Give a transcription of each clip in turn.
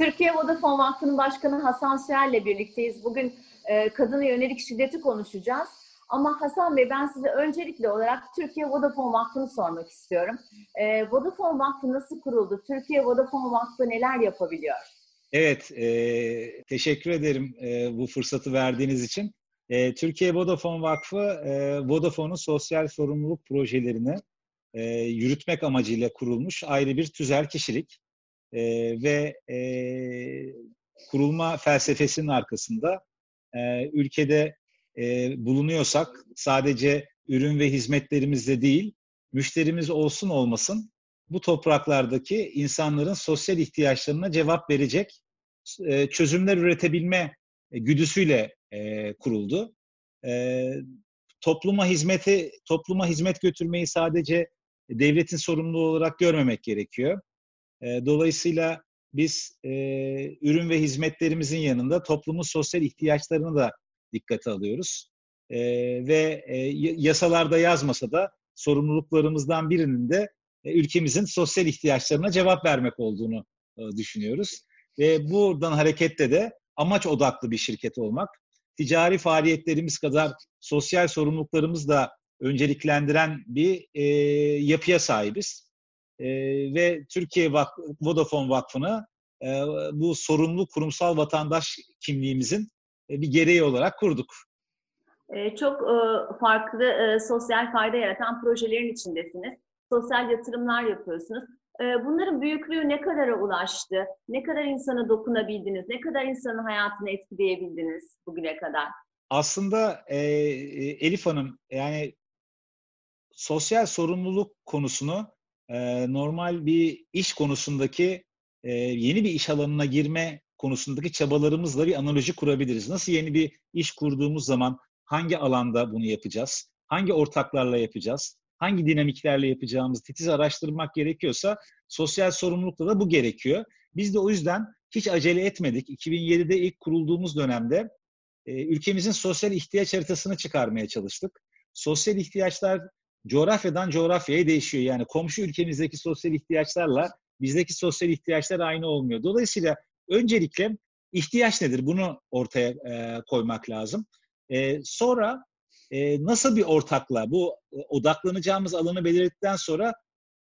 Türkiye Vodafone Vakfı'nın başkanı Hasan Şer'le birlikteyiz. Bugün e, kadına yönelik şiddeti konuşacağız. Ama Hasan Bey ben size öncelikli olarak Türkiye Vodafone Vakfı'nı sormak istiyorum. E, Vodafone Vakfı nasıl kuruldu? Türkiye Vodafone Vakfı neler yapabiliyor? Evet, e, teşekkür ederim e, bu fırsatı verdiğiniz için. E, Türkiye Vodafone Vakfı, e, Vodafone'un sosyal sorumluluk projelerini e, yürütmek amacıyla kurulmuş ayrı bir tüzel kişilik. E, ve e, kurulma felsefesinin arkasında e, ülkede e, bulunuyorsak sadece ürün ve hizmetlerimizde değil, müşterimiz olsun olmasın bu topraklardaki insanların sosyal ihtiyaçlarına cevap verecek e, çözümler üretebilme güdüsüyle e, kuruldu. E, topluma hizmeti, topluma hizmet götürmeyi sadece devletin sorumluluğu olarak görmemek gerekiyor. Dolayısıyla biz e, ürün ve hizmetlerimizin yanında toplumun sosyal ihtiyaçlarını da dikkate alıyoruz. E, ve e, yasalarda yazmasa da sorumluluklarımızdan birinin de e, ülkemizin sosyal ihtiyaçlarına cevap vermek olduğunu e, düşünüyoruz. Ve buradan hareketle de amaç odaklı bir şirket olmak, ticari faaliyetlerimiz kadar sosyal sorumluluklarımız da önceliklendiren bir e, yapıya sahibiz. E, ve Türkiye Vak Vodafone Vakfı'nı e, bu sorumlu kurumsal vatandaş kimliğimizin e, bir gereği olarak kurduk. E, çok e, farklı e, sosyal fayda yaratan projelerin içindesiniz. Sosyal yatırımlar yapıyorsunuz. Ee, bunların büyüklüğü ne kadara ulaştı? Ne kadar insana dokunabildiniz? Ne kadar insanın hayatını etkileyebildiniz bugüne kadar? Aslında e, Elif Hanım yani sosyal sorumluluk konusunu e, normal bir iş konusundaki e, yeni bir iş alanına girme konusundaki çabalarımızla bir analoji kurabiliriz. Nasıl yeni bir iş kurduğumuz zaman hangi alanda bunu yapacağız? Hangi ortaklarla yapacağız? hangi dinamiklerle yapacağımızı titiz araştırmak gerekiyorsa sosyal sorumlulukta da bu gerekiyor. Biz de o yüzden hiç acele etmedik. 2007'de ilk kurulduğumuz dönemde e, ülkemizin sosyal ihtiyaç haritasını çıkarmaya çalıştık. Sosyal ihtiyaçlar coğrafyadan coğrafyaya değişiyor. Yani komşu ülkemizdeki sosyal ihtiyaçlarla bizdeki sosyal ihtiyaçlar aynı olmuyor. Dolayısıyla öncelikle ihtiyaç nedir? Bunu ortaya e, koymak lazım. E, sonra e, nasıl bir ortakla bu e, odaklanacağımız alanı belirledikten sonra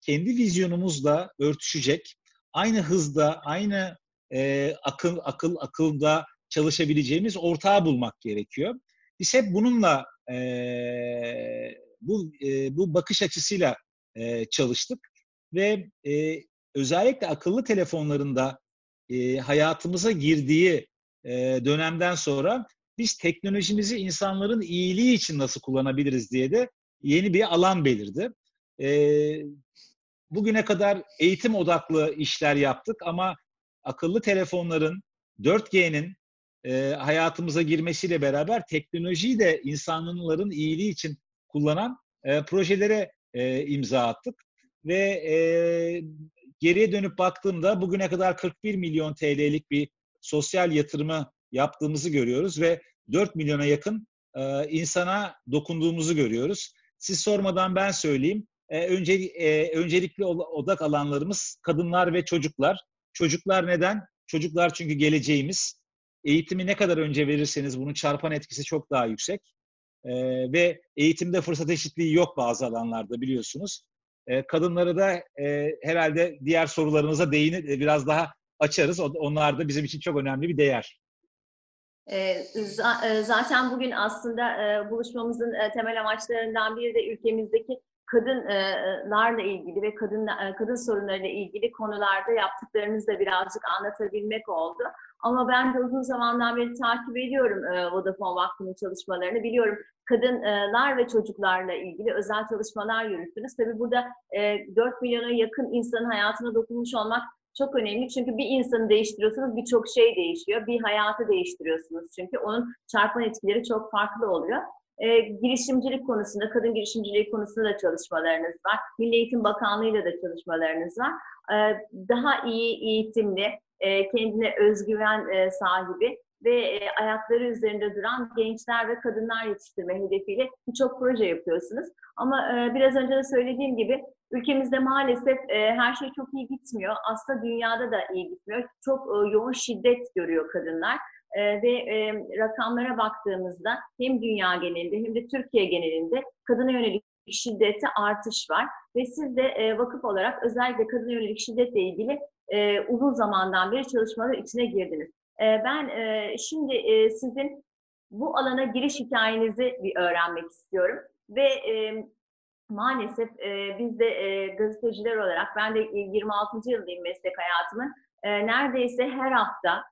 kendi vizyonumuzla örtüşecek, aynı hızda, aynı e, akıl akıl akılda çalışabileceğimiz ortağı bulmak gerekiyor. Biz hep bununla e, bu e, bu bakış açısıyla e, çalıştık ve e, özellikle akıllı telefonlarında e, hayatımıza girdiği e, dönemden sonra biz teknolojimizi insanların iyiliği için nasıl kullanabiliriz diye de yeni bir alan belirdi. E, bugüne kadar eğitim odaklı işler yaptık ama akıllı telefonların, 4G'nin e, hayatımıza girmesiyle beraber teknolojiyi de insanların iyiliği için kullanan e, projelere e, imza attık. Ve e, geriye dönüp baktığımda bugüne kadar 41 milyon TL'lik bir sosyal yatırımı yaptığımızı görüyoruz ve 4 milyona yakın e, insana dokunduğumuzu görüyoruz. Siz sormadan ben söyleyeyim. E, önce, e, öncelikli odak alanlarımız kadınlar ve çocuklar. Çocuklar neden? Çocuklar çünkü geleceğimiz. Eğitimi ne kadar önce verirseniz bunun çarpan etkisi çok daha yüksek. E, ve eğitimde fırsat eşitliği yok bazı alanlarda biliyorsunuz. E, kadınları da e, herhalde diğer sorularınıza değinip biraz daha açarız. Onlar da bizim için çok önemli bir değer. Zaten bugün aslında buluşmamızın temel amaçlarından biri de ülkemizdeki kadınlarla ilgili ve kadın kadın sorunlarıyla ilgili konularda yaptıklarınızı da birazcık anlatabilmek oldu. Ama ben de uzun zamandan beri takip ediyorum Vodafone Vakfı'nın çalışmalarını. Biliyorum kadınlar ve çocuklarla ilgili özel çalışmalar yürüttünüz. Tabii burada 4 milyona yakın insanın hayatına dokunmuş olmak çok önemli çünkü bir insanı değiştiriyorsunuz birçok şey değişiyor. Bir hayatı değiştiriyorsunuz çünkü onun çarpan etkileri çok farklı oluyor. E, girişimcilik konusunda, kadın girişimciliği konusunda da çalışmalarınız var. Milli Eğitim Bakanlığı ile de çalışmalarınız var. E, daha iyi eğitimli, e, kendine özgüven e, sahibi ve e, ayakları üzerinde duran gençler ve kadınlar yetiştirme hedefiyle birçok proje yapıyorsunuz. Ama e, biraz önce de söylediğim gibi ülkemizde maalesef e, her şey çok iyi gitmiyor. Aslında dünyada da iyi gitmiyor. Çok e, yoğun şiddet görüyor kadınlar. E, ve e, rakamlara baktığımızda hem dünya genelinde hem de Türkiye genelinde kadına yönelik şiddete artış var. Ve siz de e, vakıf olarak özellikle kadına yönelik şiddetle ilgili e, uzun zamandan beri çalışmalar içine girdiniz. E, ben e, şimdi e, sizin bu alana giriş hikayenizi bir öğrenmek istiyorum. Ve maalesef e, biz de gazeteciler olarak, ben de 26. yıldayım meslek hayatımın, neredeyse her hafta,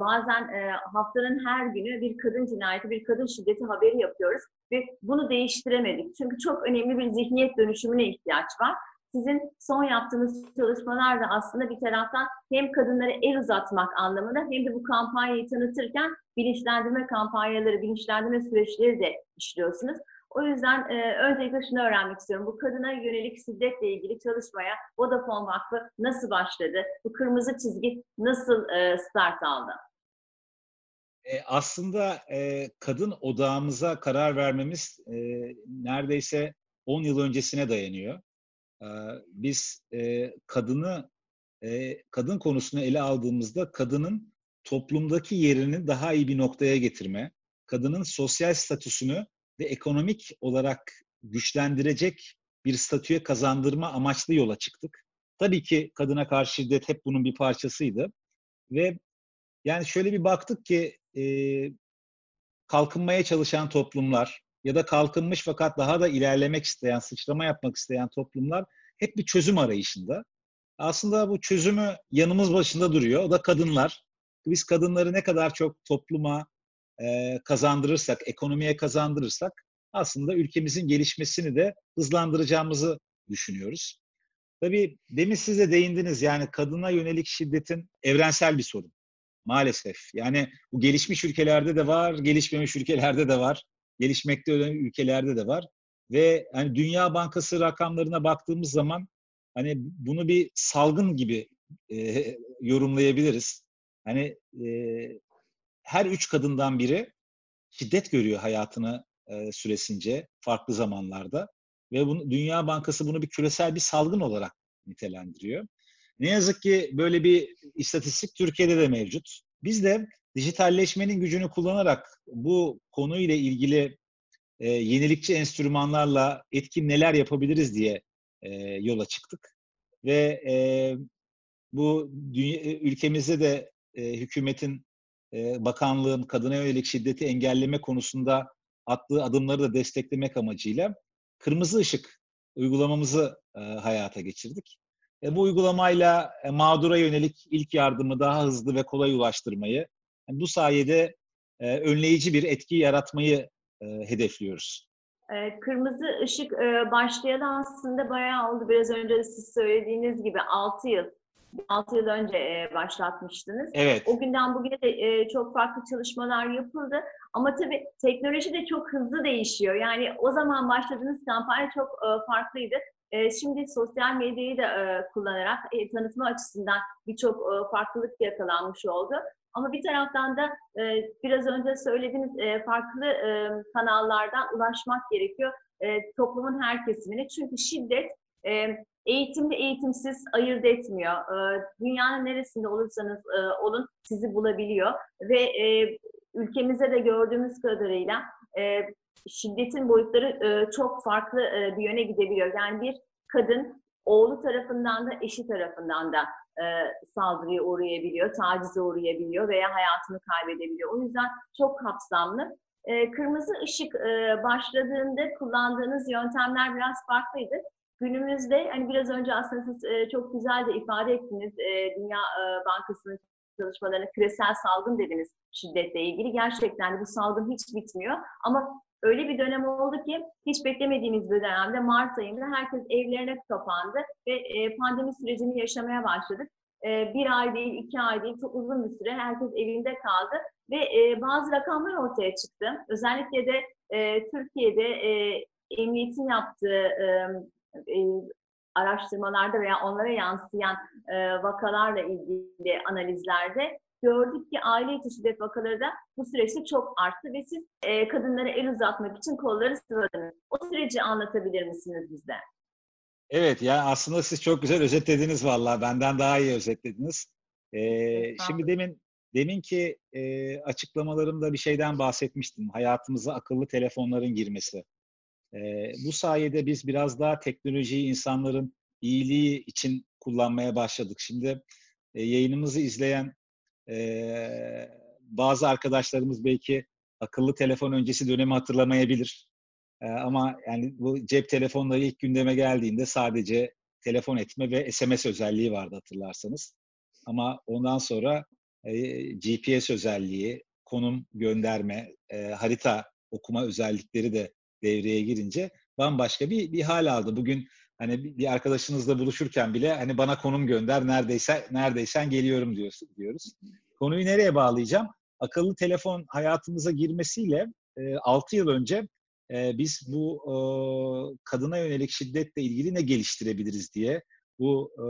bazen haftanın her günü bir kadın cinayeti, bir kadın şiddeti haberi yapıyoruz. Ve bunu değiştiremedik. Çünkü çok önemli bir zihniyet dönüşümüne ihtiyaç var. Sizin son yaptığınız çalışmalar da aslında bir taraftan hem kadınlara el uzatmak anlamında hem de bu kampanyayı tanıtırken bilinçlendirme kampanyaları, bilinçlendirme süreçleri de işliyorsunuz. O yüzden e, öncelikle şunu öğrenmek istiyorum. Bu kadına yönelik şiddetle ilgili çalışmaya Vodafone Vakfı nasıl başladı? Bu kırmızı çizgi nasıl e, start aldı? E, aslında e, kadın odağımıza karar vermemiz e, neredeyse 10 yıl öncesine dayanıyor. E, biz e, kadını, e, kadın konusunu ele aldığımızda kadının toplumdaki yerini daha iyi bir noktaya getirme, kadının sosyal statüsünü ve ekonomik olarak güçlendirecek bir statüye kazandırma amaçlı yola çıktık. Tabii ki kadına karşı şiddet hep bunun bir parçasıydı. Ve yani şöyle bir baktık ki e, kalkınmaya çalışan toplumlar ya da kalkınmış fakat daha da ilerlemek isteyen, sıçrama yapmak isteyen toplumlar hep bir çözüm arayışında. Aslında bu çözümü yanımız başında duruyor. O da kadınlar. Biz kadınları ne kadar çok topluma e, kazandırırsak, ekonomiye kazandırırsak aslında ülkemizin gelişmesini de hızlandıracağımızı düşünüyoruz. Tabii demin siz de değindiniz yani kadına yönelik şiddetin evrensel bir sorun. Maalesef. Yani bu gelişmiş ülkelerde de var, gelişmemiş ülkelerde de var. Gelişmekte olan ülkelerde de var. Ve hani Dünya Bankası rakamlarına baktığımız zaman hani bunu bir salgın gibi e, yorumlayabiliriz. Hani e, her üç kadından biri şiddet görüyor hayatını e, süresince farklı zamanlarda ve bunu, Dünya Bankası bunu bir küresel bir salgın olarak nitelendiriyor. Ne yazık ki böyle bir istatistik Türkiye'de de mevcut. Biz de dijitalleşmenin gücünü kullanarak bu konuyla ilgili e, yenilikçi enstrümanlarla etkin neler yapabiliriz diye e, yola çıktık. Ve e, bu dünya, ülkemizde de e, hükümetin, e, bakanlığın kadına yönelik şiddeti engelleme konusunda attığı adımları da desteklemek amacıyla kırmızı ışık uygulamamızı e, hayata geçirdik. E, bu uygulamayla e, mağdura yönelik ilk yardımı daha hızlı ve kolay ulaştırmayı, yani bu sayede e, önleyici bir etki yaratmayı e, hedefliyoruz. E, kırmızı ışık e, başlayalı aslında bayağı oldu. Biraz önce de siz söylediğiniz gibi 6 yıl 6 yıl önce e, başlatmıştınız. Evet. O günden bugüne de çok farklı çalışmalar yapıldı. Ama tabii teknoloji de çok hızlı değişiyor. Yani o zaman başladığınız kampanya çok farklıydı. Şimdi sosyal medyayı da kullanarak tanıtma açısından birçok farklılık yakalanmış oldu. Ama bir taraftan da e, biraz önce söylediğiniz e, farklı e, kanallardan ulaşmak gerekiyor e, toplumun her kesimine. Çünkü şiddet e, eğitimli eğitimsiz ayırt etmiyor. E, dünyanın neresinde olursanız e, olun sizi bulabiliyor ve e, ülkemizde de gördüğümüz kadarıyla e, şiddetin boyutları e, çok farklı e, bir yöne gidebiliyor. Yani bir kadın oğlu tarafından da eşi tarafından da e, saldırıya uğrayabiliyor, tacize uğrayabiliyor veya hayatını kaybedebiliyor. O yüzden çok kapsamlı. E, kırmızı ışık e, başladığında kullandığınız yöntemler biraz farklıydı. Günümüzde hani biraz önce aslında siz e, çok güzel de ifade ettiniz e, Dünya e, Bankası'nın çalışmalarını küresel salgın dediniz şiddetle ilgili. Gerçekten bu salgın hiç bitmiyor. Ama öyle bir dönem oldu ki hiç beklemediğimiz bir dönemde Mart ayında herkes evlerine kapandı ve e, pandemi sürecini yaşamaya başladık. E, bir ay değil, iki ay değil, çok uzun bir süre herkes evinde kaldı ve e, bazı rakamlar ortaya çıktı. Özellikle de e, Türkiye'de e, emniyetin yaptığı e, e, araştırmalarda veya onlara yansıyan e, vakalarla ilgili analizlerde gördük ki aile içi şiddet vakaları da bu süreçte çok arttı ve siz e, kadınlara el uzatmak için kolları sıvadınız. O süreci anlatabilir misiniz bize? Evet ya aslında siz çok güzel özetlediniz vallahi benden daha iyi özetlediniz. Ee, şimdi demin demin ki e, açıklamalarımda bir şeyden bahsetmiştim. Hayatımıza akıllı telefonların girmesi. Ee, bu sayede biz biraz daha teknolojiyi insanların iyiliği için kullanmaya başladık. Şimdi e, yayınımızı izleyen e, bazı arkadaşlarımız belki akıllı telefon öncesi dönemi hatırlamayabilir. E, ama yani bu cep telefonları ilk gündeme geldiğinde sadece telefon etme ve SMS özelliği vardı hatırlarsanız. Ama ondan sonra e, GPS özelliği, konum gönderme, e, harita okuma özellikleri de devreye girince bambaşka bir, bir hal aldı. Bugün hani bir arkadaşınızla buluşurken bile hani bana konum gönder neredeyse neredeysen geliyorum diyorsun diyoruz. Konuyu nereye bağlayacağım? Akıllı telefon hayatımıza girmesiyle e, 6 yıl önce e, biz bu kadına yönelik şiddetle ilgili ne geliştirebiliriz diye bu e,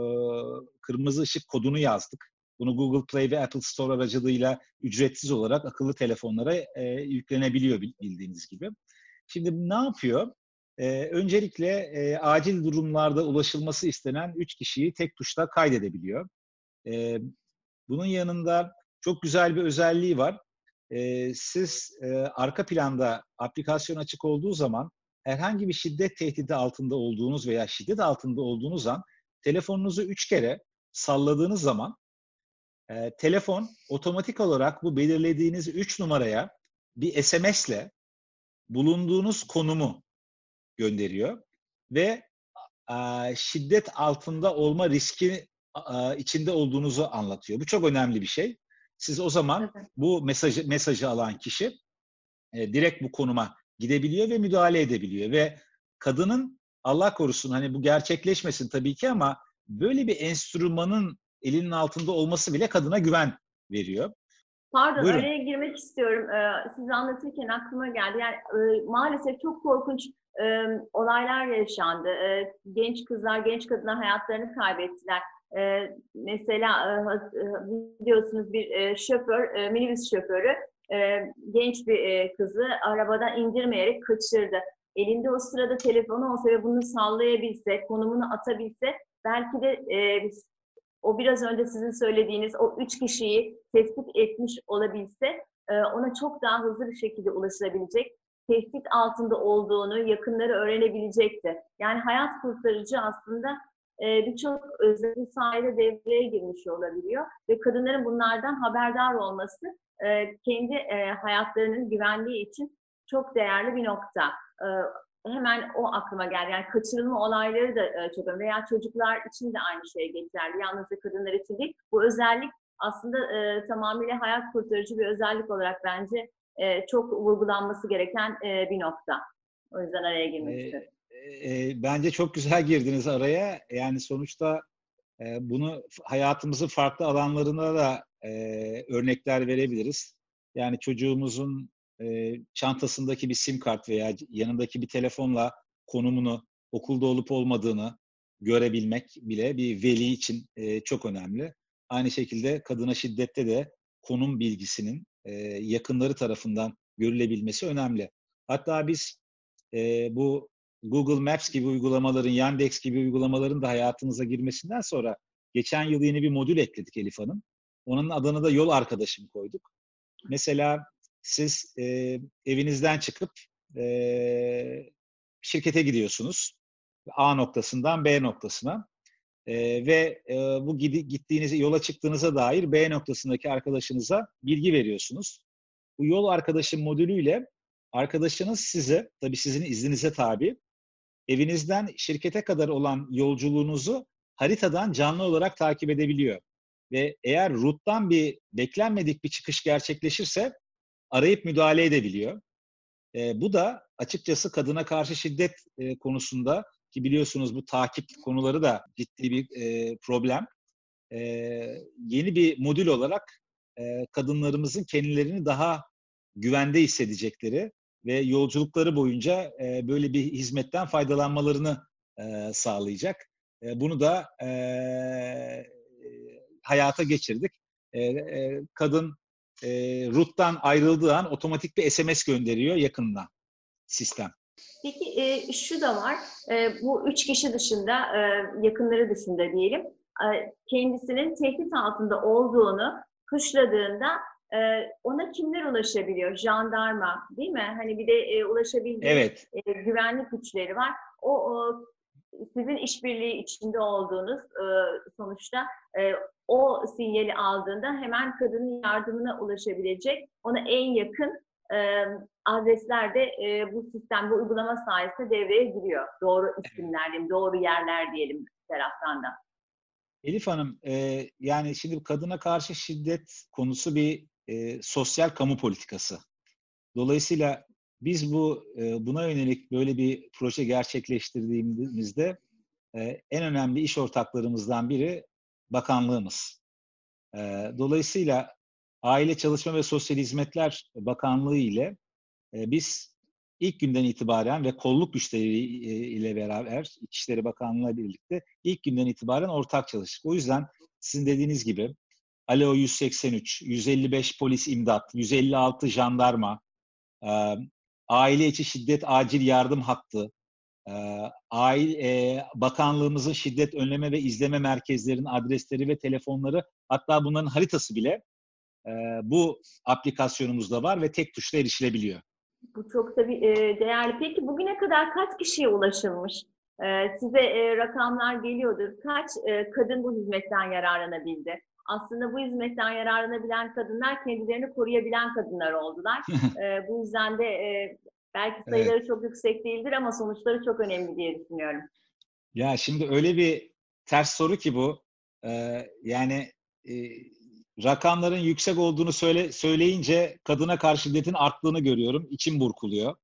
kırmızı ışık kodunu yazdık. Bunu Google Play ve Apple Store aracılığıyla ücretsiz olarak akıllı telefonlara e, yüklenebiliyor bildiğiniz gibi. Şimdi ne yapıyor? Ee, öncelikle e, acil durumlarda ulaşılması istenen üç kişiyi tek tuşla kaydedebiliyor. Ee, bunun yanında çok güzel bir özelliği var. Ee, siz e, arka planda aplikasyon açık olduğu zaman herhangi bir şiddet tehdidi altında olduğunuz veya şiddet altında olduğunuz an telefonunuzu üç kere salladığınız zaman e, telefon otomatik olarak bu belirlediğiniz üç numaraya bir SMS'le bulunduğunuz konumu gönderiyor ve şiddet altında olma riski içinde olduğunuzu anlatıyor. Bu çok önemli bir şey. Siz o zaman bu mesajı mesajı alan kişi e, direkt bu konuma gidebiliyor ve müdahale edebiliyor ve kadının Allah korusun hani bu gerçekleşmesin tabii ki ama böyle bir enstrümanın elinin altında olması bile kadına güven veriyor. Pardon Buyurun. araya girmek istiyorum. Ee, siz anlatırken aklıma geldi. Yani e, maalesef çok korkunç e, olaylar yaşandı. E, genç kızlar, genç kadınlar hayatlarını kaybettiler. E, mesela e, biliyorsunuz bir e, şoför, e, minibüs şoförü e, genç bir e, kızı arabadan indirmeyerek kaçırdı. Elinde o sırada telefonu olsa ve bunu sallayabilse, konumunu atabilse belki de e, o biraz önce sizin söylediğiniz o üç kişiyi tespit etmiş olabilse e, ona çok daha hızlı bir şekilde ulaşılabilecek, tehdit altında olduğunu yakınları öğrenebilecekti. Yani hayat kurtarıcı aslında e, birçok özel sayede devreye girmiş olabiliyor ve kadınların bunlardan haberdar olması e, kendi hayatlarının güvenliği için çok değerli bir nokta hemen o aklıma geldi. Yani kaçırılma olayları da e, çok önemli. Veya çocuklar için de aynı şey geçerli. Yalnızca kadınlar için değil. Bu özellik aslında e, tamamıyla hayat kurtarıcı bir özellik olarak bence e, çok vurgulanması gereken e, bir nokta. O yüzden araya girmek e. E, bence çok güzel girdiniz araya. Yani sonuçta e, bunu hayatımızın farklı alanlarına da e, örnekler verebiliriz. Yani çocuğumuzun e, çantasındaki bir sim kart veya yanındaki bir telefonla konumunu, okulda olup olmadığını görebilmek bile bir veli için e, çok önemli. Aynı şekilde kadına şiddette de konum bilgisinin e, yakınları tarafından görülebilmesi önemli. Hatta biz e, bu Google Maps gibi uygulamaların, Yandex gibi uygulamaların da hayatımıza girmesinden sonra geçen yıl yeni bir modül ekledik Elif Hanım. Onun adını da yol arkadaşım koyduk. Mesela siz e, evinizden çıkıp e, şirkete gidiyorsunuz. A noktasından B noktasına. E, ve e, bu gittiğiniz yola çıktığınıza dair B noktasındaki arkadaşınıza bilgi veriyorsunuz. Bu yol arkadaşım modülüyle arkadaşınız size, tabii sizin izninize tabi, evinizden şirkete kadar olan yolculuğunuzu haritadan canlı olarak takip edebiliyor. Ve eğer ruttan bir beklenmedik bir çıkış gerçekleşirse arayıp müdahale edebiliyor. E, bu da açıkçası kadına karşı şiddet e, konusunda ki biliyorsunuz bu takip konuları da ciddi bir e, problem. E, yeni bir modül olarak e, kadınlarımızın kendilerini daha güvende hissedecekleri ve yolculukları boyunca e, böyle bir hizmetten faydalanmalarını e, sağlayacak. E, bunu da e, hayata geçirdik. e, e, kadın e, root'tan ayrıldığı an otomatik bir SMS gönderiyor yakınına sistem. Peki e, şu da var, e, bu üç kişi dışında, e, yakınları dışında diyelim, e, kendisinin tehdit altında olduğunu tuşladığında e, ona kimler ulaşabiliyor? Jandarma, değil mi? Hani bir de e, ulaşabildiği Evet, e, güvenlik güçleri var. O, o sizin işbirliği içinde olduğunuz e, sonuçta e, o sinyali aldığında hemen kadının yardımına ulaşabilecek, ona en yakın e, adresler de e, bu sistem, bu uygulama sayesinde devreye giriyor. Doğru isimler diyelim, doğru yerler diyelim taraftan da. Elif Hanım, e, yani şimdi kadına karşı şiddet konusu bir e, sosyal kamu politikası. Dolayısıyla biz bu e, buna yönelik böyle bir proje gerçekleştirdiğimizde e, en önemli iş ortaklarımızdan biri bakanlığımız. E, dolayısıyla Aile Çalışma ve Sosyal Hizmetler Bakanlığı ile e, biz ilk günden itibaren ve kolluk güçleri e, ile beraber İçişleri Bakanlığı'yla birlikte ilk günden itibaren ortak çalıştık. O yüzden sizin dediğiniz gibi Alo 183, 155 polis imdat, 156 jandarma, e, aile içi şiddet acil yardım hattı, aile e, bakanlığımızın şiddet önleme ve izleme merkezlerinin adresleri ve telefonları hatta bunların haritası bile e, bu aplikasyonumuzda var ve tek tuşla erişilebiliyor. Bu çok tabii e, değerli. Peki bugüne kadar kaç kişiye ulaşılmış? E, size e, rakamlar geliyordur. Kaç e, kadın bu hizmetten yararlanabildi? Aslında bu hizmetten yararlanabilen kadınlar kendilerini koruyabilen kadınlar oldular. E, bu yüzden de e, belki sayıları çok yüksek değildir ama sonuçları çok önemli diye düşünüyorum. Ya şimdi öyle bir ters soru ki bu. Ee, yani e, rakamların yüksek olduğunu söyle, söyleyince kadına karşı şiddetin arttığını görüyorum. İçim burkuluyor.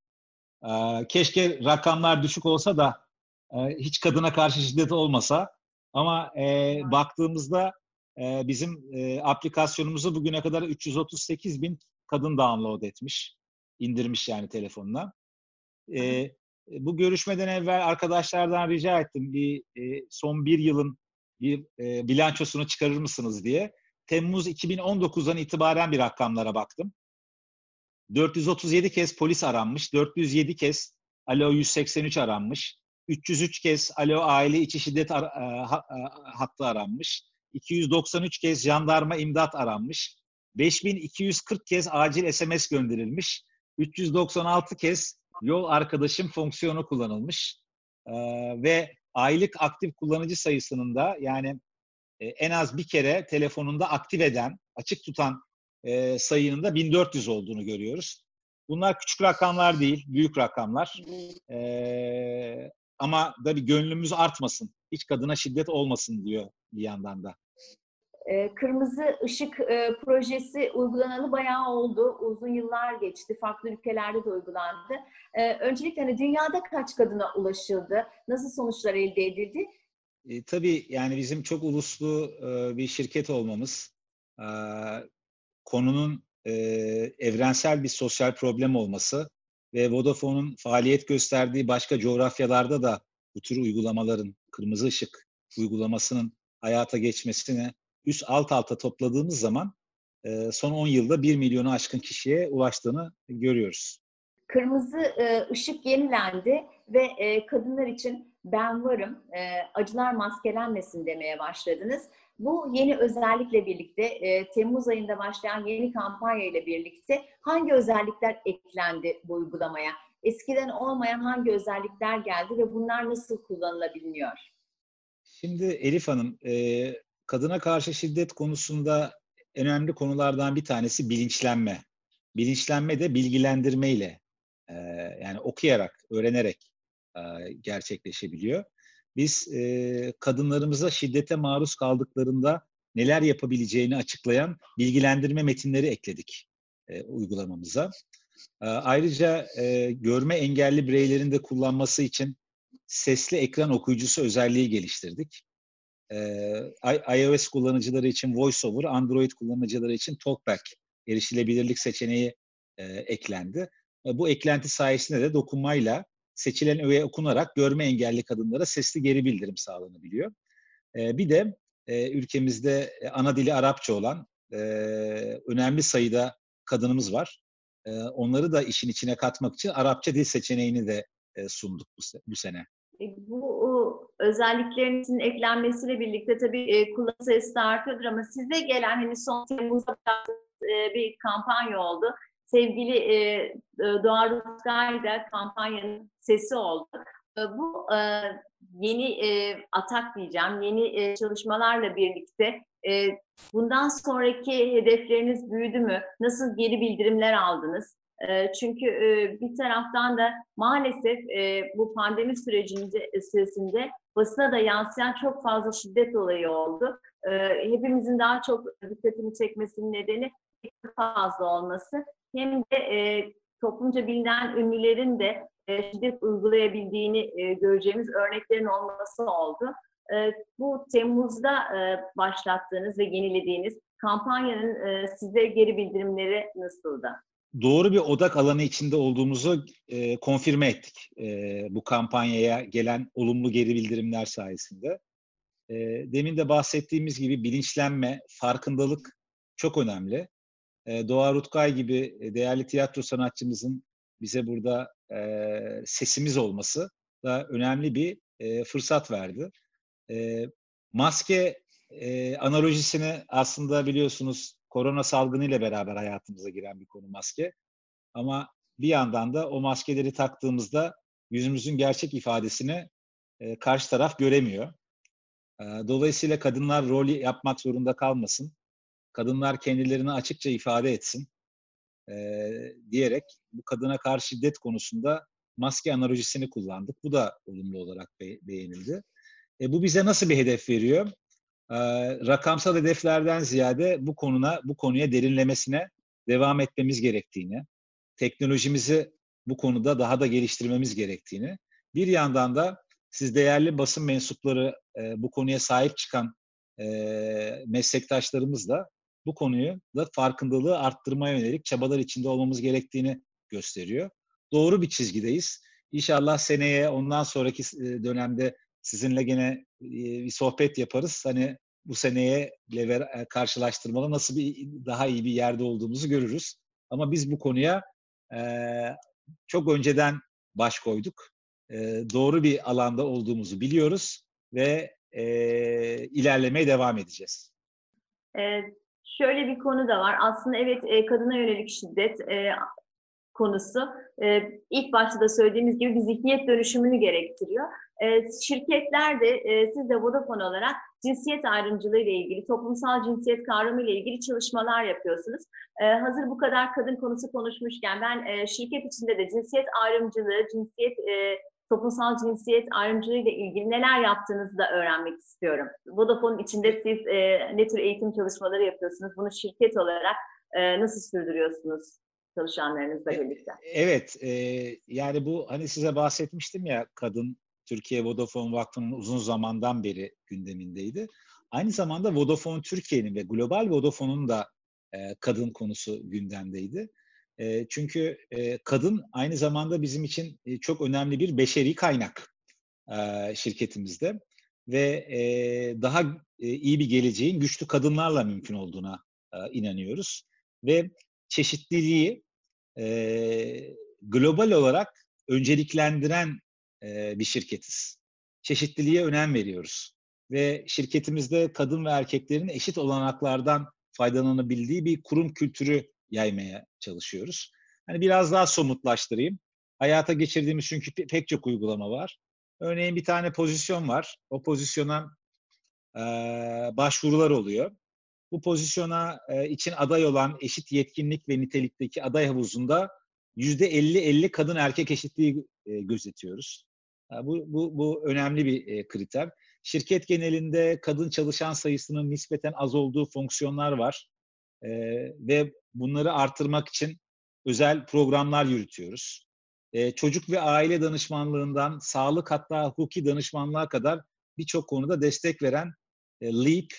Ee, keşke rakamlar düşük olsa da e, hiç kadına karşı şiddet olmasa. Ama e, baktığımızda e, bizim e, aplikasyonumuzu bugüne kadar 338 bin kadın download etmiş. İndirmiş yani telefonuna. E, bu görüşmeden evvel arkadaşlardan rica ettim bir e, son bir yılın bir e, bilançosunu çıkarır mısınız diye. Temmuz 2019'dan itibaren bir rakamlara baktım. 437 kez polis aranmış, 407 kez Alo 183 aranmış, 303 kez Alo aile içi şiddet ar- e, ha- e, hattı aranmış, 293 kez jandarma imdat aranmış, 5240 kez acil SMS gönderilmiş, 396 kez yol arkadaşım fonksiyonu kullanılmış Ee, ve aylık aktif kullanıcı sayısının da yani e, en az bir kere telefonunda aktif eden, açık tutan e, sayının da 1400 olduğunu görüyoruz. Bunlar küçük rakamlar değil, büyük rakamlar. Ee, ama da bir gönlümüz artmasın, hiç kadına şiddet olmasın diyor bir yandan da. E, Kırmızı Işık e, projesi uygulanalı bayağı oldu. Uzun yıllar geçti. Farklı ülkelerde de uygulandı. E, öncelikle hani dünyada kaç kadına ulaşıldı? Nasıl sonuçlar elde edildi? E, tabii yani bizim çok uluslu e, bir şirket olmamız, e, konunun e, evrensel bir sosyal problem olması ve Vodafone'un faaliyet gösterdiği başka coğrafyalarda da bu tür uygulamaların, kırmızı ışık uygulamasının hayata geçmesine üst alt alta topladığımız zaman e, son 10 yılda 1 milyonu aşkın kişiye ulaştığını görüyoruz. Kırmızı e, ışık yenilendi ve e, kadınlar için ben varım, e, acılar maskelenmesin demeye başladınız. Bu yeni özellikle birlikte, e, Temmuz ayında başlayan yeni kampanya ile birlikte hangi özellikler eklendi bu uygulamaya? Eskiden olmayan hangi özellikler geldi ve bunlar nasıl kullanılabiliyor? Şimdi Elif Hanım, e, kadına karşı şiddet konusunda önemli konulardan bir tanesi bilinçlenme. Bilinçlenme de bilgilendirmeyle, e, yani okuyarak, öğrenerek e, gerçekleşebiliyor. Biz e, kadınlarımıza şiddete maruz kaldıklarında neler yapabileceğini açıklayan bilgilendirme metinleri ekledik e, uygulamamıza. E, ayrıca görme engelli bireylerin de kullanması için sesli ekran okuyucusu özelliği geliştirdik. Ee, iOS kullanıcıları için VoiceOver, Android kullanıcıları için TalkBack erişilebilirlik seçeneği e, eklendi. E, bu eklenti sayesinde de dokunmayla seçilen öğe okunarak görme engelli kadınlara sesli geri bildirim sağlanabiliyor. E, bir de e, ülkemizde ana dili Arapça olan e, önemli sayıda kadınımız var. E, onları da işin içine katmak için Arapça dil seçeneğini de e, sunduk bu, bu sene. E, Bu o, özelliklerinizin eklenmesiyle birlikte tabii e, kullanım sayısı da artıyordur ama size gelen hani son Temmuz'da e, bir kampanya oldu. Sevgili e, e, Doğa Rutkay da kampanyanın sesi oldu. E, bu e, yeni atak diyeceğim, yeni çalışmalarla birlikte bundan sonraki hedefleriniz büyüdü mü? Nasıl geri bildirimler aldınız? E, çünkü e, bir taraftan da maalesef e, bu pandemi sürecinde süresinde basına da yansıyan çok fazla şiddet olayı oldu. E, hepimizin daha çok dikkatini çekmesinin nedeni fazla olması. Hem de e, toplumca bilinen ünlülerin de e, şiddet uygulayabildiğini e, göreceğimiz örneklerin olması oldu. E, bu Temmuz'da e, başlattığınız ve yenilediğiniz kampanyanın e, size geri bildirimleri nasıldı? Doğru bir odak alanı içinde olduğumuzu e, konfirme ettik. E, bu kampanyaya gelen olumlu geri bildirimler sayesinde. E, demin de bahsettiğimiz gibi bilinçlenme, farkındalık çok önemli. E, Doğa Rutkay gibi e, değerli tiyatro sanatçımızın bize burada e, sesimiz olması da önemli bir e, fırsat verdi. E, maske e, analojisini aslında biliyorsunuz korona salgını ile beraber hayatımıza giren bir konu maske. Ama bir yandan da o maskeleri taktığımızda yüzümüzün gerçek ifadesini e, karşı taraf göremiyor. E, dolayısıyla kadınlar rol yapmak zorunda kalmasın. Kadınlar kendilerini açıkça ifade etsin e, diyerek bu kadına karşı şiddet konusunda maske analojisini kullandık. Bu da olumlu olarak be- beğenildi. E, bu bize nasıl bir hedef veriyor? E, rakamsal hedeflerden ziyade bu konuna bu konuya derinlemesine devam etmemiz gerektiğini, teknolojimizi bu konuda daha da geliştirmemiz gerektiğini, bir yandan da siz değerli basın mensupları e, bu konuya sahip çıkan e, meslektaşlarımız da bu konuyu da farkındalığı arttırmaya yönelik çabalar içinde olmamız gerektiğini gösteriyor. Doğru bir çizgideyiz. İnşallah seneye ondan sonraki e, dönemde sizinle gene bir sohbet yaparız. Hani bu seneye karşılaştırmalı nasıl bir daha iyi bir yerde olduğumuzu görürüz. Ama biz bu konuya e, çok önceden baş koyduk. E, doğru bir alanda olduğumuzu biliyoruz ve e, ilerlemeye devam edeceğiz. Ee, şöyle bir konu da var. Aslında evet e, kadına yönelik şiddet e, konusu e, ilk başta da söylediğimiz gibi bir zihniyet dönüşümünü gerektiriyor. E, şirketler de e, siz de Vodafone olarak cinsiyet ayrımcılığı ile ilgili, toplumsal cinsiyet kavramı ile ilgili çalışmalar yapıyorsunuz. E, hazır bu kadar kadın konusu konuşmuşken ben e, şirket içinde de cinsiyet ayrımcılığı, cinsiyet e, toplumsal cinsiyet ayrımcılığı ile ilgili neler yaptığınızı da öğrenmek istiyorum. Vodafone'un içinde siz e, ne tür eğitim çalışmaları yapıyorsunuz? Bunu şirket olarak e, nasıl sürdürüyorsunuz çalışanlarınızla birlikte? Evet, e, yani bu hani size bahsetmiştim ya kadın Türkiye Vodafone Vakfı'nın uzun zamandan beri gündemindeydi. Aynı zamanda Vodafone Türkiye'nin ve Global Vodafone'un da e, kadın konusu gündemdeydi. E, çünkü e, kadın aynı zamanda bizim için e, çok önemli bir beşeri kaynak e, şirketimizde ve e, daha e, iyi bir geleceğin güçlü kadınlarla mümkün olduğuna e, inanıyoruz ve çeşitliliği e, global olarak önceliklendiren bir şirketiz. Çeşitliliğe önem veriyoruz ve şirketimizde kadın ve erkeklerin eşit olanaklardan faydalanabildiği bir kurum kültürü yaymaya çalışıyoruz. Hani biraz daha somutlaştırayım. Hayata geçirdiğimiz çünkü pe- pek çok uygulama var. Örneğin bir tane pozisyon var. O pozisyona e, başvurular oluyor. Bu pozisyona e, için aday olan eşit yetkinlik ve nitelikteki aday havuzunda yüzde 50-50 kadın erkek eşitliği e, gözetiyoruz. E, bu, bu, bu önemli bir e, kriter. Şirket genelinde kadın çalışan sayısının nispeten az olduğu fonksiyonlar var. E, ve bunları artırmak için özel programlar yürütüyoruz. E, çocuk ve aile danışmanlığından sağlık hatta hukuki danışmanlığa kadar birçok konuda destek veren e, LEAP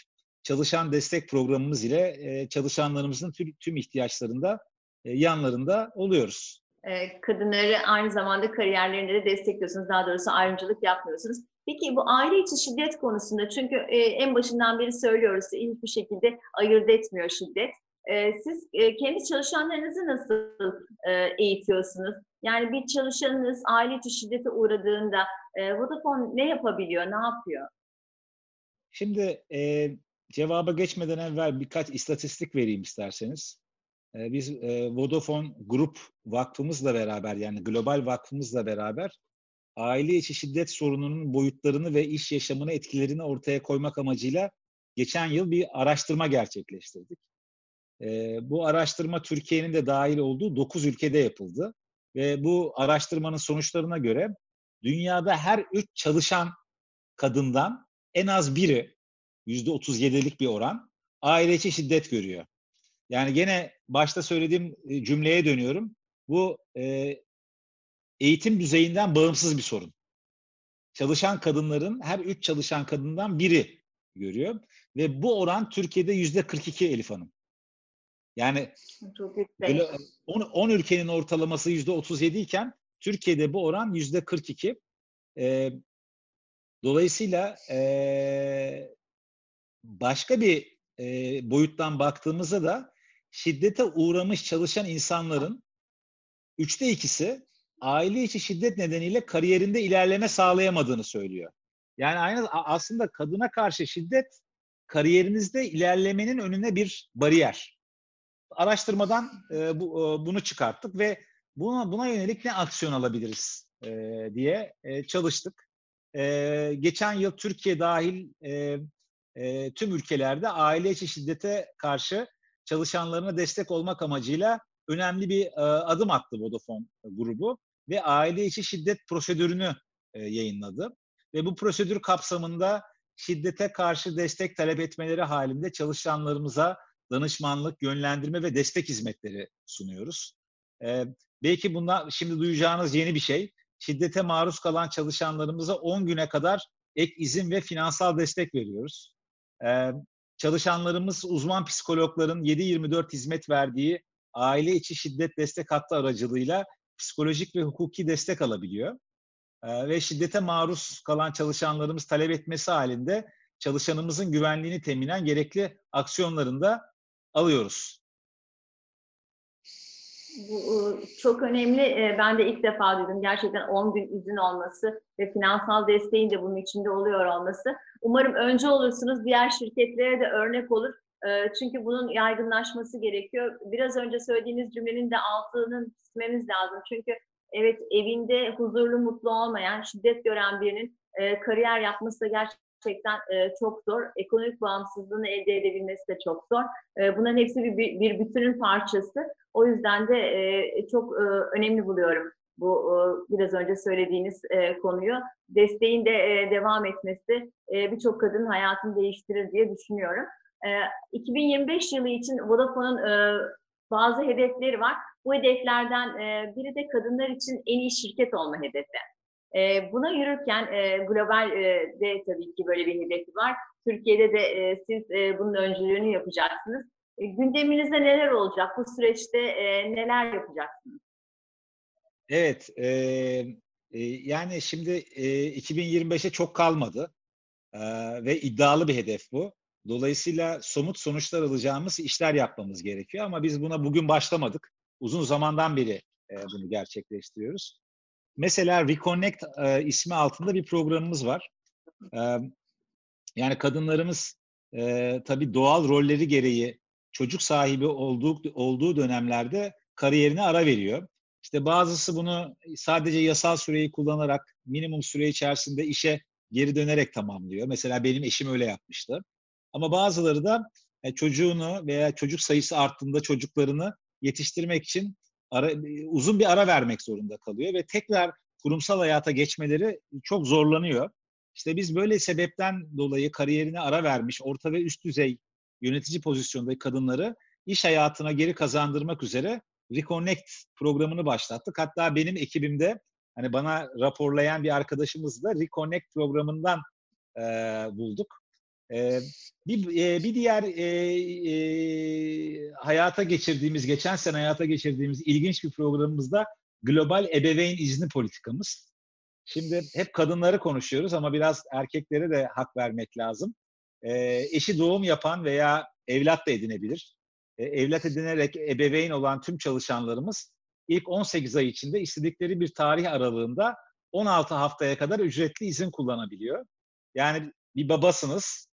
çalışan destek programımız ile e, çalışanlarımızın tüm, tüm ihtiyaçlarında e, yanlarında oluyoruz. E, kadınları aynı zamanda kariyerlerinde de destekliyorsunuz. Daha doğrusu ayrımcılık yapmıyorsunuz. Peki bu aile içi şiddet konusunda çünkü e, en başından beri söylüyoruz hiçbir şekilde ayırt etmiyor şiddet. E, siz e, kendi çalışanlarınızı nasıl e, eğitiyorsunuz? Yani bir çalışanınız aile içi şiddete uğradığında e, Vodafone ne yapabiliyor, ne yapıyor? Şimdi e, cevaba geçmeden evvel birkaç istatistik vereyim isterseniz. E, biz e, Vodafone Grup Vakfımızla beraber yani global vakfımızla beraber aile içi şiddet sorununun boyutlarını ve iş yaşamına etkilerini ortaya koymak amacıyla geçen yıl bir araştırma gerçekleştirdik. E, bu araştırma Türkiye'nin de dahil olduğu 9 ülkede yapıldı. Ve bu araştırmanın sonuçlarına göre dünyada her 3 çalışan kadından en az biri %37'lik bir oran aile içi şiddet görüyor. Yani gene başta söylediğim cümleye dönüyorum. Bu e, eğitim düzeyinden bağımsız bir sorun. Çalışan kadınların her üç çalışan kadından biri görüyor. Ve bu oran Türkiye'de yüzde 42 Elif Hanım. Yani yüksek. 10, 10 ülkenin ortalaması yüzde 37 iken Türkiye'de bu oran yüzde 42. Ee, dolayısıyla e, başka bir e, boyuttan baktığımızda da şiddete uğramış çalışan insanların üçte ikisi aile içi şiddet nedeniyle kariyerinde ilerleme sağlayamadığını söylüyor. Yani aynı aslında kadına karşı şiddet kariyerinizde ilerlemenin önüne bir bariyer. Araştırmadan e, bu, e, bunu çıkarttık ve buna, buna yönelik ne aksiyon alabiliriz e, diye e, çalıştık. E, geçen yıl Türkiye dahil e, e, tüm ülkelerde aile içi şiddete karşı çalışanlarına destek olmak amacıyla önemli bir e, adım attı Vodafone grubu ve aile içi şiddet prosedürünü e, yayınladı. Ve bu prosedür kapsamında şiddete karşı destek talep etmeleri halinde çalışanlarımıza danışmanlık, yönlendirme ve destek hizmetleri sunuyoruz. Ee, belki bunlar şimdi duyacağınız yeni bir şey. Şiddete maruz kalan çalışanlarımıza 10 güne kadar ek izin ve finansal destek veriyoruz. Çalışanlarımız uzman psikologların 7-24 hizmet verdiği aile içi şiddet destek hattı aracılığıyla psikolojik ve hukuki destek alabiliyor. Ee, ve şiddete maruz kalan çalışanlarımız talep etmesi halinde çalışanımızın güvenliğini teminen gerekli aksiyonlarında alıyoruz. Bu çok önemli. Ben de ilk defa duydum. Gerçekten 10 gün izin olması ve finansal desteğin de bunun içinde oluyor olması. Umarım önce olursunuz. Diğer şirketlere de örnek olur. Çünkü bunun yaygınlaşması gerekiyor. Biraz önce söylediğiniz cümlenin de altını çizmemiz lazım. Çünkü evet evinde huzurlu, mutlu olmayan, şiddet gören birinin kariyer yapması da gerçekten gerçekten e, çok zor. Ekonomik bağımsızlığını elde edebilmesi de çok zor. E, bunların hepsi bir, bir bütünün parçası. O yüzden de e, çok e, önemli buluyorum bu e, biraz önce söylediğiniz e, konuyu. Desteğin de e, devam etmesi birçok kadının hayatını değiştirir diye düşünüyorum. E, 2025 yılı için Vodafone'un bazı hedefleri var. Bu hedeflerden biri de kadınlar için en iyi şirket olma hedefi. E, buna yürürken e, globalde e, tabii ki böyle bir hedefi var. Türkiye'de de e, siz e, bunun öncülüğünü yapacaksınız. E, gündeminizde neler olacak? Bu süreçte e, neler yapacaksınız? Evet, e, e, yani şimdi e, 2025'e çok kalmadı e, ve iddialı bir hedef bu. Dolayısıyla somut sonuçlar alacağımız işler yapmamız gerekiyor ama biz buna bugün başlamadık. Uzun zamandan beri e, bunu gerçekleştiriyoruz. Mesela Reconnect e, ismi altında bir programımız var. E, yani kadınlarımız e, tabii doğal rolleri gereği çocuk sahibi olduğu, olduğu dönemlerde kariyerine ara veriyor. İşte bazısı bunu sadece yasal süreyi kullanarak minimum süre içerisinde işe geri dönerek tamamlıyor. Mesela benim eşim öyle yapmıştı. Ama bazıları da e, çocuğunu veya çocuk sayısı arttığında çocuklarını yetiştirmek için ara, uzun bir ara vermek zorunda kalıyor ve tekrar kurumsal hayata geçmeleri çok zorlanıyor. İşte biz böyle sebepten dolayı kariyerine ara vermiş orta ve üst düzey yönetici pozisyondaki kadınları iş hayatına geri kazandırmak üzere Reconnect programını başlattık. Hatta benim ekibimde hani bana raporlayan bir arkadaşımız da Reconnect programından e, bulduk. E, bir, e, bir diğer e, e, hayata geçirdiğimiz, geçen sene hayata geçirdiğimiz ilginç bir programımızda global ebeveyn izni politikamız. Şimdi hep kadınları konuşuyoruz ama biraz erkeklere de hak vermek lazım. E, eşi doğum yapan veya evlat da edinebilir. E, evlat edinerek ebeveyn olan tüm çalışanlarımız ilk 18 ay içinde istedikleri bir tarih aralığında 16 haftaya kadar ücretli izin kullanabiliyor. Yani bir babasınız,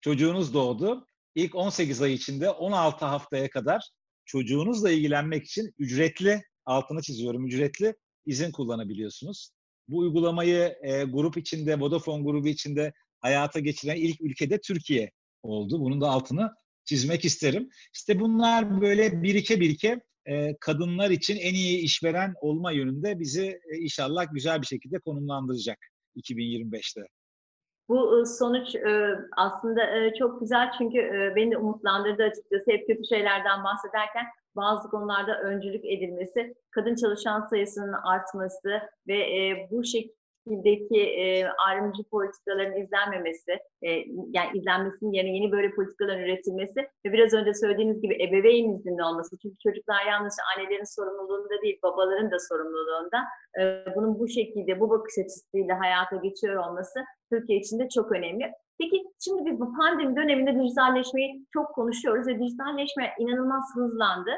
çocuğunuz doğdu. İlk 18 ay içinde 16 haftaya kadar çocuğunuzla ilgilenmek için ücretli, altını çiziyorum, ücretli izin kullanabiliyorsunuz. Bu uygulamayı e, grup içinde, Vodafone grubu içinde hayata geçiren ilk ülkede Türkiye oldu. Bunun da altını çizmek isterim. İşte bunlar böyle birike birike e, kadınlar için en iyi işveren olma yönünde bizi e, inşallah güzel bir şekilde konumlandıracak 2025'te. Bu sonuç aslında çok güzel çünkü beni de umutlandırdı açıkçası. Hep kötü şeylerden bahsederken bazı konularda öncülük edilmesi, kadın çalışan sayısının artması ve bu şekildeki ayrımcı politikaların izlenmemesi, yani izlenmesinin yerine yeni böyle politikaların üretilmesi ve biraz önce söylediğiniz gibi ebeveyn izninde olması. Çünkü çocuklar yalnız annelerin sorumluluğunda değil, babaların da sorumluluğunda. Bunun bu şekilde, bu bakış açısıyla hayata geçiyor olması Türkiye için de çok önemli. Peki şimdi biz bu pandemi döneminde dijitalleşmeyi çok konuşuyoruz ve dijitalleşme inanılmaz hızlandı.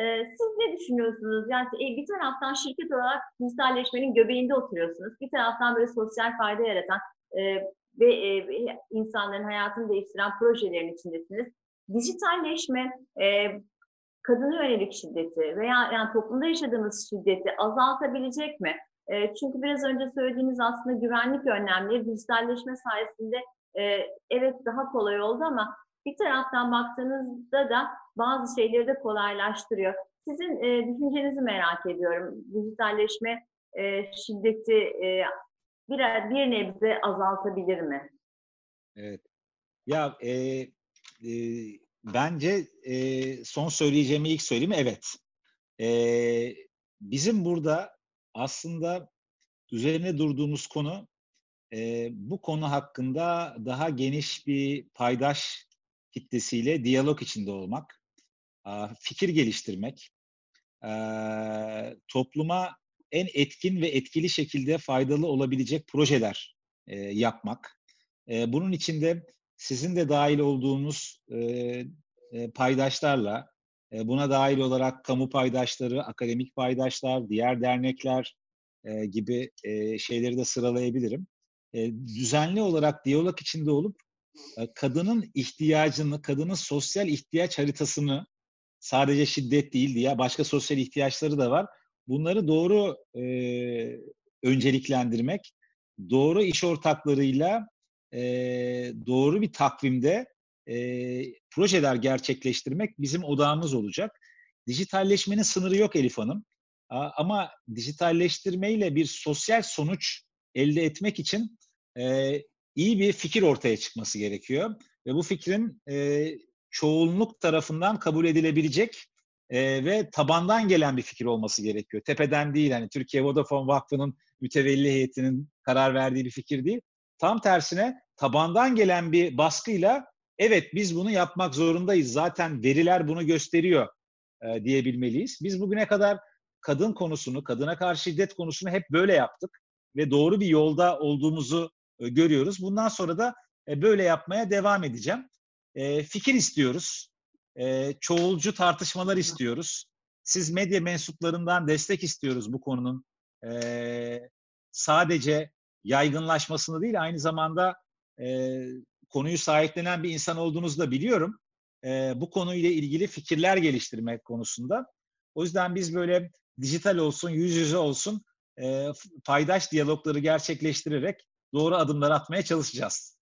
Ee, siz ne düşünüyorsunuz? Yani e, bir taraftan şirket olarak dijitalleşmenin göbeğinde oturuyorsunuz. Bir taraftan böyle sosyal fayda yaratan e, ve e, insanların hayatını değiştiren projelerin içindesiniz. Dijitalleşme e, kadına yönelik şiddeti veya yani toplumda yaşadığımız şiddeti azaltabilecek mi? E, çünkü biraz önce söylediğiniz aslında güvenlik önlemleri dijitalleşme sayesinde e, evet daha kolay oldu ama bir taraftan baktığınızda da bazı şeyleri de kolaylaştırıyor. Sizin e, düşüncenizi merak ediyorum. Dijitalleşme e, şiddeti e, bir, bir nebze azaltabilir mi? Evet. Ya e, e, bence e, son söyleyeceğimi ilk söyleyeyim. Evet. E, bizim burada aslında üzerine durduğumuz konu e, bu konu hakkında daha geniş bir paydaş kitlesiyle diyalog içinde olmak, fikir geliştirmek, topluma en etkin ve etkili şekilde faydalı olabilecek projeler yapmak. Bunun içinde sizin de dahil olduğunuz paydaşlarla, buna dahil olarak kamu paydaşları, akademik paydaşlar, diğer dernekler gibi şeyleri de sıralayabilirim. Düzenli olarak diyalog içinde olup kadının ihtiyacını, kadının sosyal ihtiyaç haritasını sadece şiddet değil diye başka sosyal ihtiyaçları da var. Bunları doğru e, önceliklendirmek, doğru iş ortaklarıyla e, doğru bir takvimde e, projeler gerçekleştirmek bizim odağımız olacak. Dijitalleşmenin sınırı yok Elif Hanım. Ama dijitalleştirmeyle bir sosyal sonuç elde etmek için e, iyi bir fikir ortaya çıkması gerekiyor. Ve bu fikrin e, çoğunluk tarafından kabul edilebilecek e, ve tabandan gelen bir fikir olması gerekiyor. Tepeden değil, hani Türkiye Vodafone Vakfı'nın mütevelli heyetinin karar verdiği bir fikir değil. Tam tersine tabandan gelen bir baskıyla evet biz bunu yapmak zorundayız. Zaten veriler bunu gösteriyor e, diyebilmeliyiz. Biz bugüne kadar kadın konusunu, kadına karşı şiddet konusunu hep böyle yaptık ve doğru bir yolda olduğumuzu e, görüyoruz. Bundan sonra da e, böyle yapmaya devam edeceğim. E, fikir istiyoruz. Çoğulcu tartışmalar istiyoruz. Siz medya mensuplarından destek istiyoruz bu konunun. Sadece yaygınlaşmasını değil aynı zamanda konuyu sahiplenen bir insan olduğunuzu da biliyorum. Bu konuyla ilgili fikirler geliştirmek konusunda. O yüzden biz böyle dijital olsun, yüz yüze olsun paydaş diyalogları gerçekleştirerek doğru adımlar atmaya çalışacağız.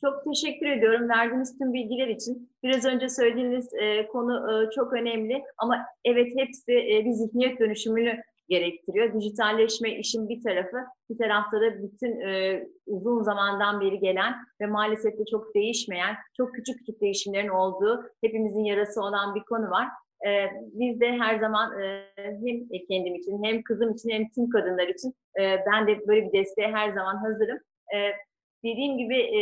Çok teşekkür ediyorum verdiğiniz tüm bilgiler için. Biraz önce söylediğiniz e, konu e, çok önemli ama evet hepsi e, bir zihniyet dönüşümünü gerektiriyor. Dijitalleşme işin bir tarafı, bir tarafta da bütün e, uzun zamandan beri gelen ve maalesef de çok değişmeyen, çok küçük küçük değişimlerin olduğu, hepimizin yarası olan bir konu var. E, biz de her zaman e, hem kendim için hem kızım için hem tüm kadınlar için e, ben de böyle bir desteğe her zaman hazırım. E, dediğim gibi e,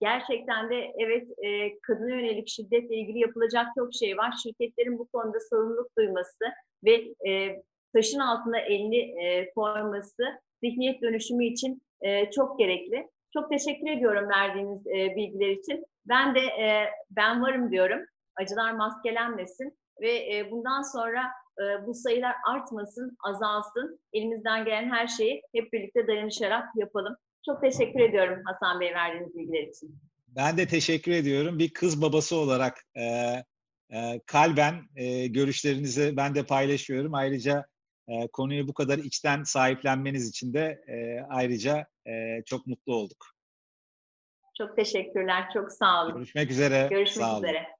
gerçekten de evet e, kadına yönelik şiddetle ilgili yapılacak çok şey var. Şirketlerin bu konuda sorumluluk duyması ve e, taşın altına elini e, koyması zihniyet dönüşümü için e, çok gerekli. Çok teşekkür ediyorum verdiğiniz e, bilgiler için. Ben de e, ben varım diyorum. Acılar maskelenmesin ve e, bundan sonra e, bu sayılar artmasın, azalsın. Elimizden gelen her şeyi hep birlikte dayanışarak yapalım. Çok teşekkür ediyorum Hasan Bey verdiğiniz bilgiler için. Ben de teşekkür ediyorum. Bir kız babası olarak e, e, kalben e, görüşlerinizi ben de paylaşıyorum. Ayrıca e, konuyu bu kadar içten sahiplenmeniz için de e, ayrıca e, çok mutlu olduk. Çok teşekkürler, çok sağ olun. Görüşmek üzere. Görüşmek Sağ olun. üzere.